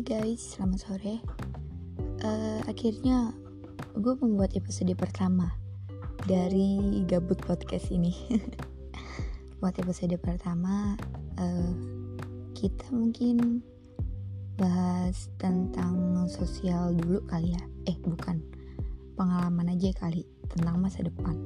Hai guys, selamat sore. Uh, akhirnya gue membuat episode pertama dari gabut podcast ini. Buat episode pertama, uh, kita mungkin bahas tentang sosial dulu kali ya. Eh bukan, pengalaman aja kali tentang masa depan.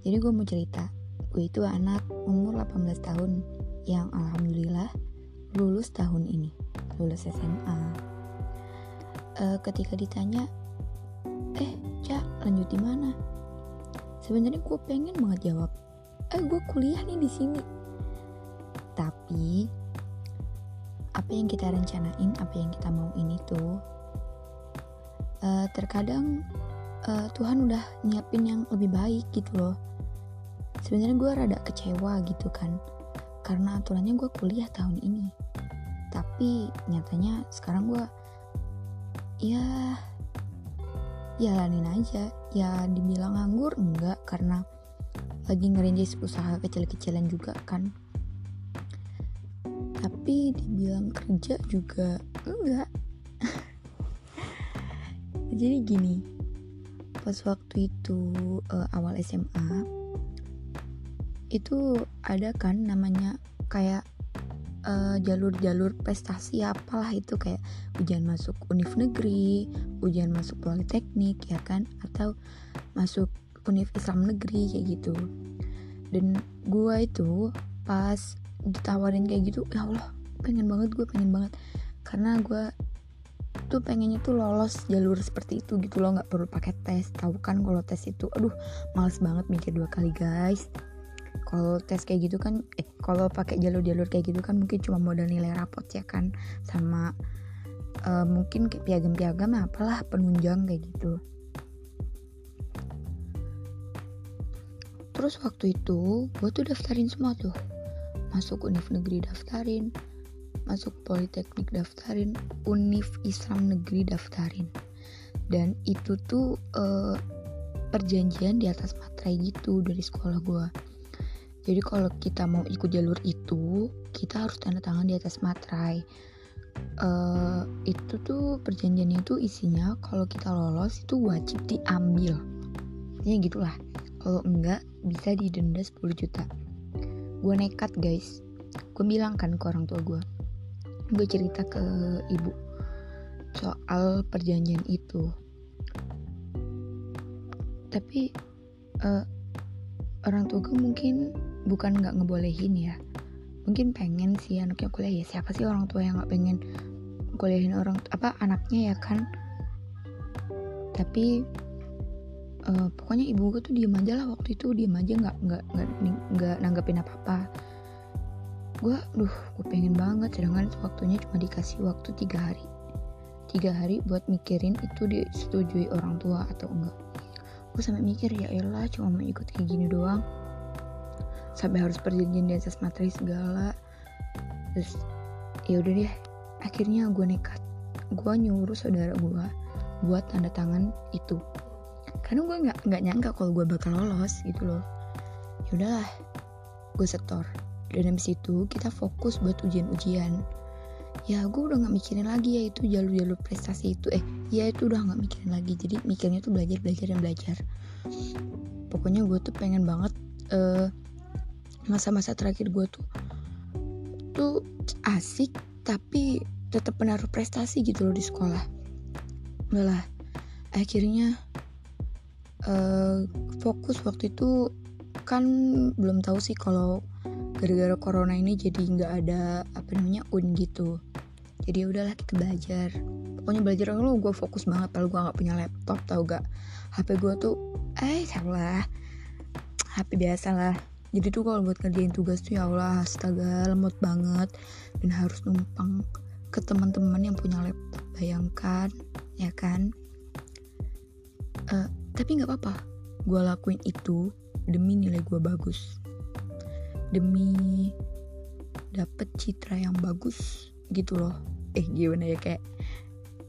Jadi gue mau cerita, gue itu anak umur 18 tahun yang alhamdulillah lulus tahun ini lulus SMA uh, eh, ketika ditanya eh cak lanjut di mana? Sebenarnya gue pengen banget jawab eh gue kuliah nih di sini. Tapi apa yang kita rencanain apa yang kita mau ini tuh uh, terkadang uh, Tuhan udah nyiapin yang lebih baik gitu loh. Sebenarnya gue rada kecewa gitu kan karena aturannya gue kuliah tahun ini. Tapi nyatanya sekarang gue ya jalanin aja. Ya dibilang nganggur enggak karena lagi ngerintis usaha kecil-kecilan juga kan. Tapi dibilang kerja juga enggak. Jadi gini pas waktu itu uh, awal SMA itu ada kan namanya kayak eh, jalur-jalur uh, prestasi apalah itu kayak ujian masuk univ negeri, ujian masuk politeknik ya kan? Atau masuk univ Islam negeri kayak gitu. Dan gua itu pas ditawarin kayak gitu ya Allah pengen banget gue pengen banget. Karena gue tuh pengennya tuh lolos jalur seperti itu gitu loh nggak perlu pakai tes. Tahu kan kalau tes itu aduh males banget mikir dua kali guys kalau tes kayak gitu kan eh kalau pakai jalur-jalur kayak gitu kan mungkin cuma modal nilai rapot ya kan. Sama uh, mungkin kayak piagam-piagam apalah penunjang kayak gitu. Terus waktu itu gue tuh daftarin semua tuh. Masuk univ negeri daftarin masuk politeknik daftarin univ Islam negeri daftarin. Dan itu tuh uh, perjanjian di atas materai gitu dari sekolah gue jadi kalau kita mau ikut jalur itu, kita harus tanda tangan di atas materai. Uh, itu tuh perjanjiannya itu isinya kalau kita lolos itu wajib diambil. Ya gitulah. Kalau enggak bisa didenda 10 juta. Gue nekat guys. Gue bilang kan ke orang tua gue. Gue cerita ke ibu soal perjanjian itu. Tapi uh, orang tua gue mungkin bukan nggak ngebolehin ya. Mungkin pengen sih anaknya kuliah. Ya siapa sih orang tua yang nggak pengen kuliahin orang apa anaknya ya kan? Tapi uh, pokoknya ibu gue tuh diem aja lah waktu itu. Diem aja nggak nggak nggak nanggapin apa apa gue duh gue pengen banget. Sedangkan waktunya cuma dikasih waktu tiga hari. Tiga hari buat mikirin itu disetujui orang tua atau enggak. Gue sampai mikir ya elah cuma mau ikut kayak gini doang sampai harus perjanjian di atas materi segala. Terus ya udah deh akhirnya gue nekat. Gue nyuruh saudara gue buat tanda tangan itu. Karena gue nggak nggak nyangka kalau gue bakal lolos gitu loh. Ya udahlah gue setor. Dan habis itu kita fokus buat ujian-ujian. Ya gue udah nggak mikirin lagi ya itu jalur-jalur prestasi itu. Eh ya itu udah nggak mikirin lagi. Jadi mikirnya tuh belajar belajar dan belajar. Pokoknya gue tuh pengen banget uh, masa-masa terakhir gue tuh tuh asik tapi tetap menaruh prestasi gitu loh di sekolah. Udahlah akhirnya uh, fokus waktu itu kan belum tahu sih kalau gara-gara corona ini jadi nggak ada apa namanya un gitu. Jadi ya udahlah kita belajar. Pokoknya belajar lo gue fokus banget kalau gue nggak punya laptop tau gak HP gue tuh eh salah. HP biasa lah jadi tuh kalau buat ngerjain tugas tuh ya Allah astaga lemot banget. Dan harus numpang ke teman-teman yang punya laptop bayangkan ya kan? Uh, tapi nggak apa-apa. Gue lakuin itu demi nilai gue bagus. Demi dapet citra yang bagus gitu loh. Eh gimana ya kayak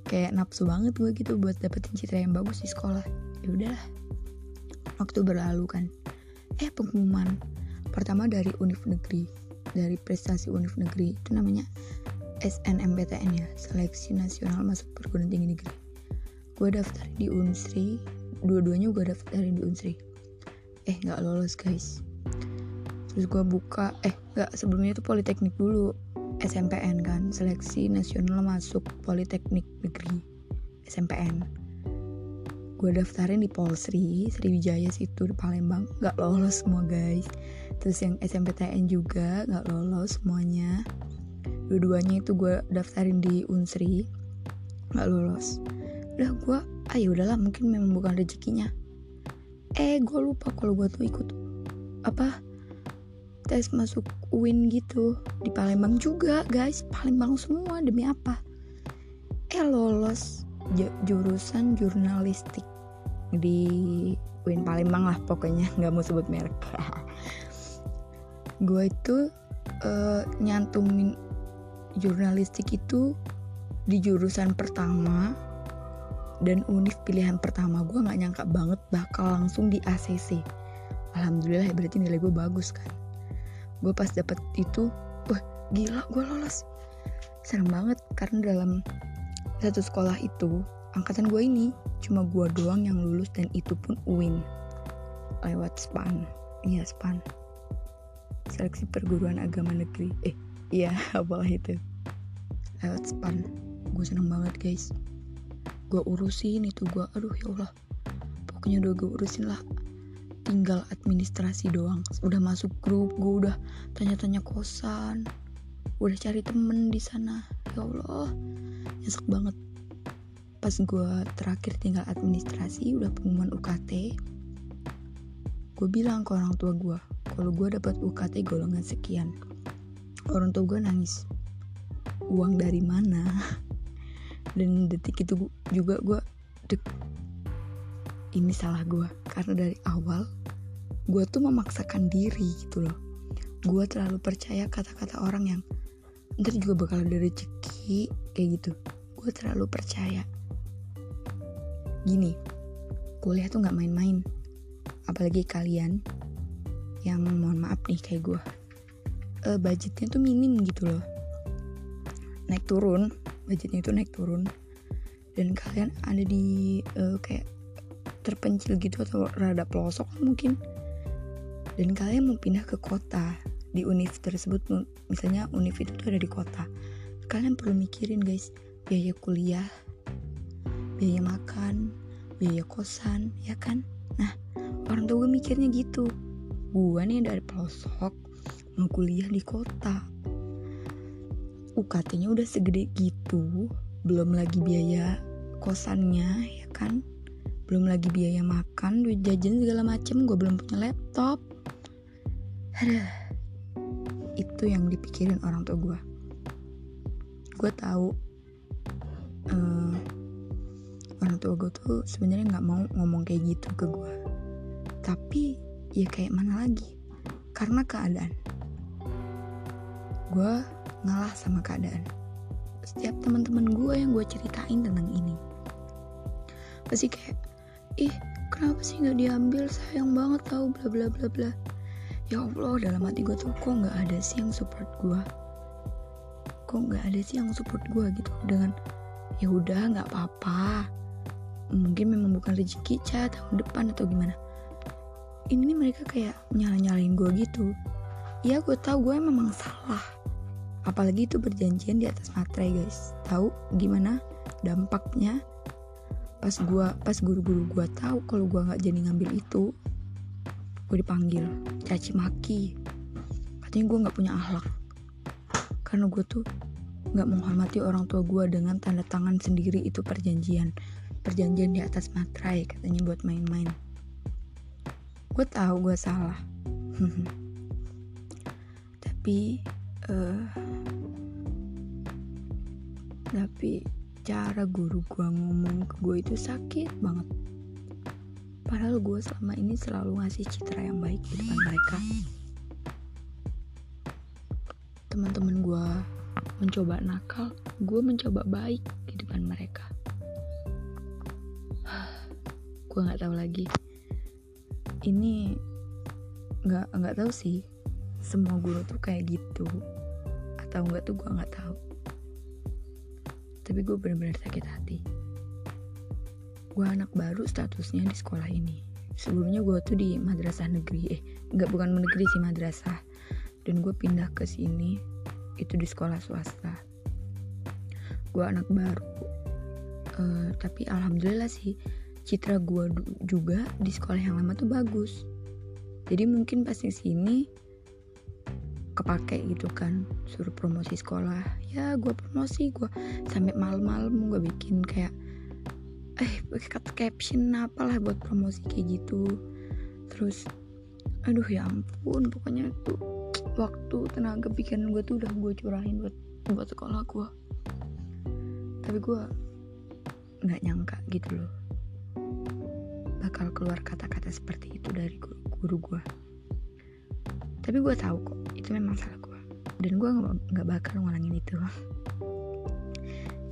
kayak nafsu banget gue gitu buat dapetin citra yang bagus di sekolah. Ya udahlah. Waktu berlalu kan. Eh pengumuman pertama dari univ negeri dari prestasi univ negeri itu namanya SNMPTN ya seleksi nasional masuk perguruan tinggi negeri. Gue daftar di Unsri dua-duanya gue daftarin di Unsri. Eh nggak lolos guys. Terus gue buka eh nggak sebelumnya itu politeknik dulu SMPN kan seleksi nasional masuk politeknik negeri SMPN gue daftarin di Polsri Sriwijaya situ di Palembang. Nggak lolos semua guys terus yang SMPTN juga nggak lolos semuanya. Dua-duanya itu gue daftarin di Unsri nggak lolos. Udah gue ayo ah, ya udahlah mungkin memang bukan rezekinya. Eh gue lupa kalau gue tuh ikut apa tes masuk UIN gitu di Palembang juga guys. Palembang semua demi apa? Eh lolos jurusan jurnalistik di UIN Palembang lah pokoknya. Nggak mau sebut merek gue itu uh, nyantumin jurnalistik itu di jurusan pertama dan univ pilihan pertama. Gue nggak nyangka banget bakal langsung di ACC alhamdulillah ya berarti nilai gue bagus kan. Gue pas dapet itu wah gila gue lolos. Serem banget karena dalam satu sekolah itu angkatan gue ini cuma gue doang yang lulus dan itu pun UIN lewat SPAN iya SPAN seleksi perguruan agama negeri. Eh iya apalah itu. Lewat SPAN gue seneng banget guys. Gue urusin itu gue aduh ya Allah. Pokoknya udah gue urusin lah. Tinggal administrasi doang. Udah masuk grup gue udah tanya-tanya kosan. Udah cari temen di sana. Ya Allah nyesek banget. Pas gue terakhir tinggal administrasi udah pengumuman UKT gue bilang ke orang tua gue kalau gue dapat UKT golongan sekian orang tua gue nangis. Uang dari mana? Dan detik itu juga gue dek ini salah gue karena dari awal gue tuh memaksakan diri gitu loh. Gue terlalu percaya kata-kata orang yang ntar juga bakal ada rezeki kayak gitu. Gue terlalu percaya. Gini kuliah tuh nggak main-main. Apalagi kalian yang mohon maaf nih kayak gue uh, budgetnya tuh minim gitu loh. Naik turun budgetnya itu naik turun. Dan kalian ada di uh, kayak terpencil gitu atau rada pelosok mungkin. Dan kalian mau pindah ke kota di univ tersebut misalnya univ itu tuh ada di kota. Kalian perlu mikirin guys biaya kuliah biaya makan biaya kosan ya kan? Nah orang tua gue mikirnya gitu gue nih dari pelosok mau kuliah di kota. UKT-nya udah segede gitu belum lagi biaya kosannya ya kan? Belum lagi biaya makan duit jajan segala macem gue belum punya laptop. Ada itu yang dipikirin orang tua gue gue tahu uh, orang tua gue tuh sebenarnya nggak mau ngomong kayak gitu ke gue tapi ya kayak mana lagi? Karena keadaan. Gue ngalah sama keadaan. Setiap teman-teman gue yang gue ceritain tentang ini. Pasti kayak ih kenapa sih nggak diambil? Sayang banget tau bla bla bla bla. Ya allah dalam hati gue tuh kok nggak ada sih yang support gue kok nggak ada sih yang support gue gitu dengan ya udah nggak apa-apa. Mungkin memang bukan rezeki cat tahun depan atau gimana ini mereka kayak nyala nyalain gue gitu. Ya gue tahu gue memang salah. Apalagi itu berjanjian di atas materai guys. Tahu gimana dampaknya? Pas gua pas guru-guru gua tahu kalau gua nggak jadi ngambil itu gue dipanggil caci maki. Katanya gue nggak punya akhlak karena gue tuh nggak menghormati orang tua gue dengan tanda tangan sendiri itu perjanjian perjanjian di atas materai katanya buat main-main gue tahu gue salah. Tapi uh, tapi cara guru gue ngomong ke gue itu sakit banget. Padahal gue selama ini selalu ngasih citra yang baik di depan mereka. Teman-teman gue mencoba nakal gue mencoba baik di depan mereka. Gue nggak tahu lagi ini nggak nggak tahu sih. Semua guru tuh kayak gitu. Atau enggak tuh gue nggak tahu. Tapi gue benar-benar sakit hati. Gue anak baru statusnya di sekolah ini. Sebelumnya gue tuh di madrasah negeri. Eh nggak bukan negeri sih madrasah. Dan gue pindah ke sini itu di sekolah swasta. Gue anak baru. Uh, tapi alhamdulillah sih citra gue juga di sekolah yang lama tuh bagus. Jadi mungkin pas di sini kepake gitu kan suruh promosi sekolah. Ya gue promosi gue sampai malam-malam gue bikin kayak eh kata caption apalah buat promosi kayak gitu. Terus aduh ya ampun pokoknya tuh waktu tenaga pikiran gue tuh udah gue curahin buat buat sekolah gue tapi gue nggak nyangka gitu loh bakal keluar kata-kata seperti itu dari guru, guru gue tapi gue tahu kok itu memang salah gue dan gue nggak bakal ngulangin itu.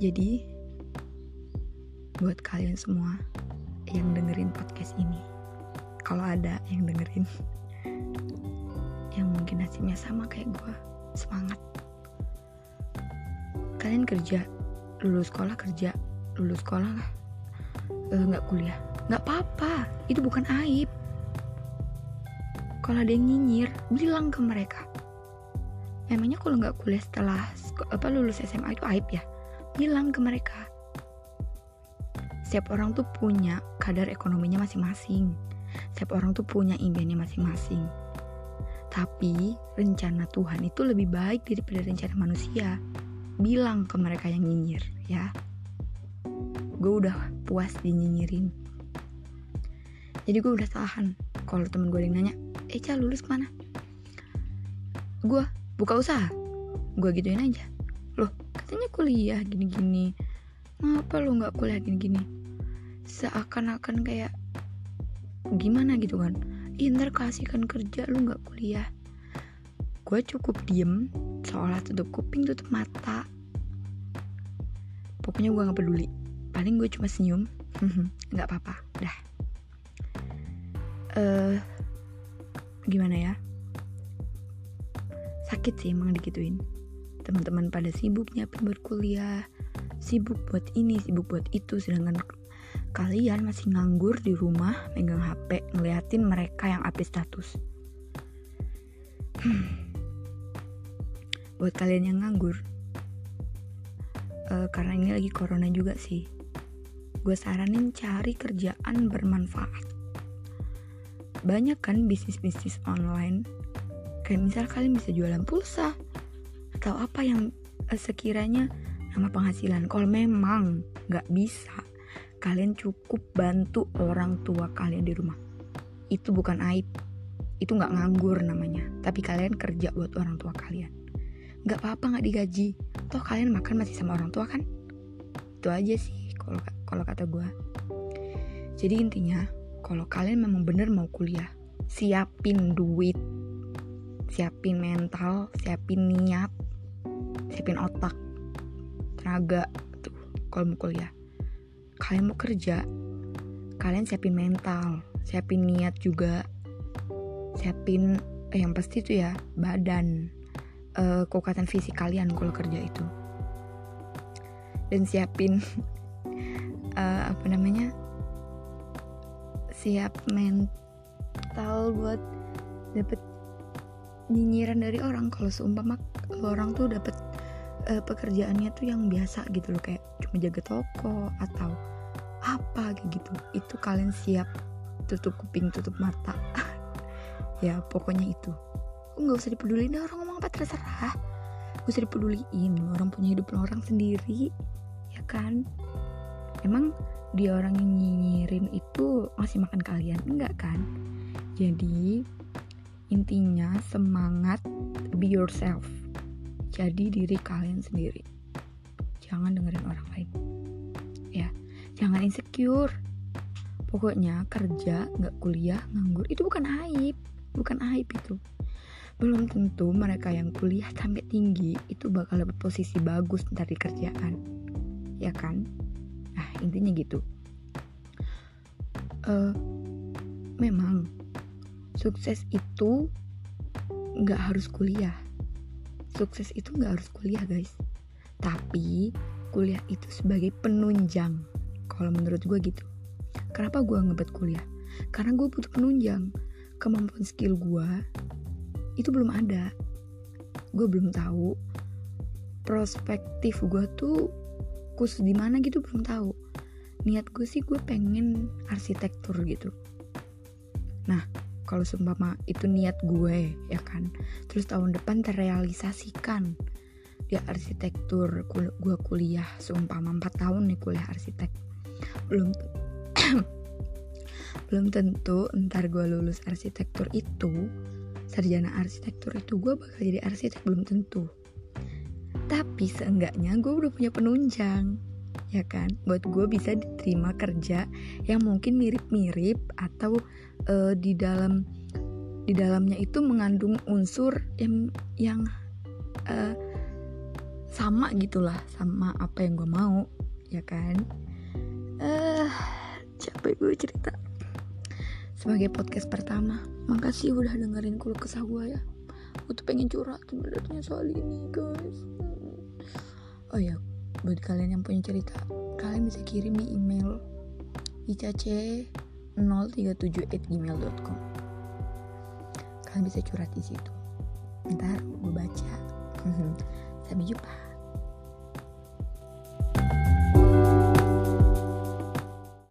Jadi buat kalian semua yang dengerin podcast ini kalau ada yang dengerin yang mungkin nasibnya sama kayak gue semangat. Kalian kerja lulus sekolah kerja lulus sekolah lah. Eh, nggak kuliah nggak apa-apa itu bukan aib. Kalau ada yang nyinyir bilang ke mereka. Emangnya kalau nggak kuliah setelah apa lulus SMA itu aib ya? Bilang ke mereka. Setiap orang tuh punya kadar ekonominya masing-masing. Setiap orang tuh punya impiannya masing-masing. Tapi rencana Tuhan itu lebih baik daripada rencana manusia. Bilang ke mereka yang nyinyir ya. Gue udah puas dinyinyirin jadi gue udah tahan. Kalau temen gue yang nanya eh Ca lulus mana gue buka usaha. Gue gituin aja. Loh katanya kuliah gini-gini. Ngapa lo nggak kuliah gini-gini? Seakan-akan kayak gimana gitu kan? Inter kasihkan kerja lu nggak kuliah. Gue cukup diem seolah tutup kuping tutup mata. Pokoknya gue nggak peduli. Paling gue cuma senyum. Nggak apa-apa. Dah uh, gimana ya? Sakit sih emang dikituin teman-teman pada sibuk nyiapin buat kuliah sibuk buat ini sibuk buat itu sedangkan kalian masih nganggur di rumah megang HP ngeliatin mereka yang update status. Hmm. buat kalian yang nganggur uh, karena ini lagi corona juga sih gue saranin cari kerjaan bermanfaat banyak kan bisnis-bisnis online kayak misal kalian bisa jualan pulsa atau apa yang uh, sekiranya nama penghasilan kalau memang nggak bisa kalian cukup bantu orang tua kalian di rumah. Itu bukan aib, itu nggak nganggur namanya. Tapi kalian kerja buat orang tua kalian. Nggak apa-apa nggak digaji, toh kalian makan masih sama orang tua kan? Itu aja sih kalau kalau kata gue. Jadi intinya, kalau kalian memang bener mau kuliah, siapin duit, siapin mental, siapin niat, siapin otak, tenaga tuh kalau mau kuliah. Kalian mau kerja kalian siapin mental siapin niat juga siapin eh, yang pasti itu ya badan uh, kekuatan fisik kalian kalau kerja itu. Dan siapin uh, apa namanya siap mental buat dapet nyinyiran dari orang. Kalau seumpama orang tuh dapet uh, pekerjaannya tuh yang biasa gitu loh. Kayak cuma jaga toko atau apa gitu. Itu kalian siap tutup kuping tutup mata. Ya pokoknya itu. Nggak usah dipeduliin orang ngomong apa terserah. Gak usah dipeduliin orang punya hidup orang sendiri ya kan? Emang dia orang yang nyinyirin itu masih makan kalian? Enggak kan? Jadi intinya semangat be yourself. Jadi diri kalian sendiri. Jangan dengerin orang lain. Ya jangan insecure. Pokoknya kerja nggak kuliah nganggur itu bukan aib bukan aib itu. Belum tentu mereka yang kuliah sampai tinggi itu bakal dapat posisi bagus ntar di kerjaan. Ya kan nah intinya gitu. Uh, memang sukses itu nggak harus kuliah. Sukses itu nggak harus kuliah guys. Tapi kuliah itu sebagai penunjang kalau menurut gue gitu. Kenapa gue ngebet kuliah? Karena gue butuh penunjang. Kemampuan skill gue itu belum ada. Gue belum tahu prospektif gue tuh khusus di mana gitu belum tahu. Niat gue sih gue pengen arsitektur gitu. Nah kalau seumpama itu niat gue ya kan? Terus tahun depan terrealisasikan. Di arsitektur kul gue kuliah seumpama 4 tahun nih kuliah arsitek. Belum belum tentu ntar gue lulus arsitektur itu sarjana arsitektur itu gue bakal jadi arsitek belum tentu tapi seenggaknya gue udah punya penunjang ya kan? Buat gue bisa diterima kerja yang mungkin mirip-mirip atau uh, di dalam di dalamnya itu mengandung unsur yang yang uh, sama gitulah sama apa yang gue mau ya kan? Uh, capek gue cerita. Sebagai podcast pertama makasih udah dengerin kulit kesah gue ya. Gue tuh pengen curhat sebenarnya soal ini guys oh ya buat kalian yang punya cerita kalian bisa kirim di email icace037@gmail.com kalian bisa curhat di situ. Ntar gue baca. Sampai jumpa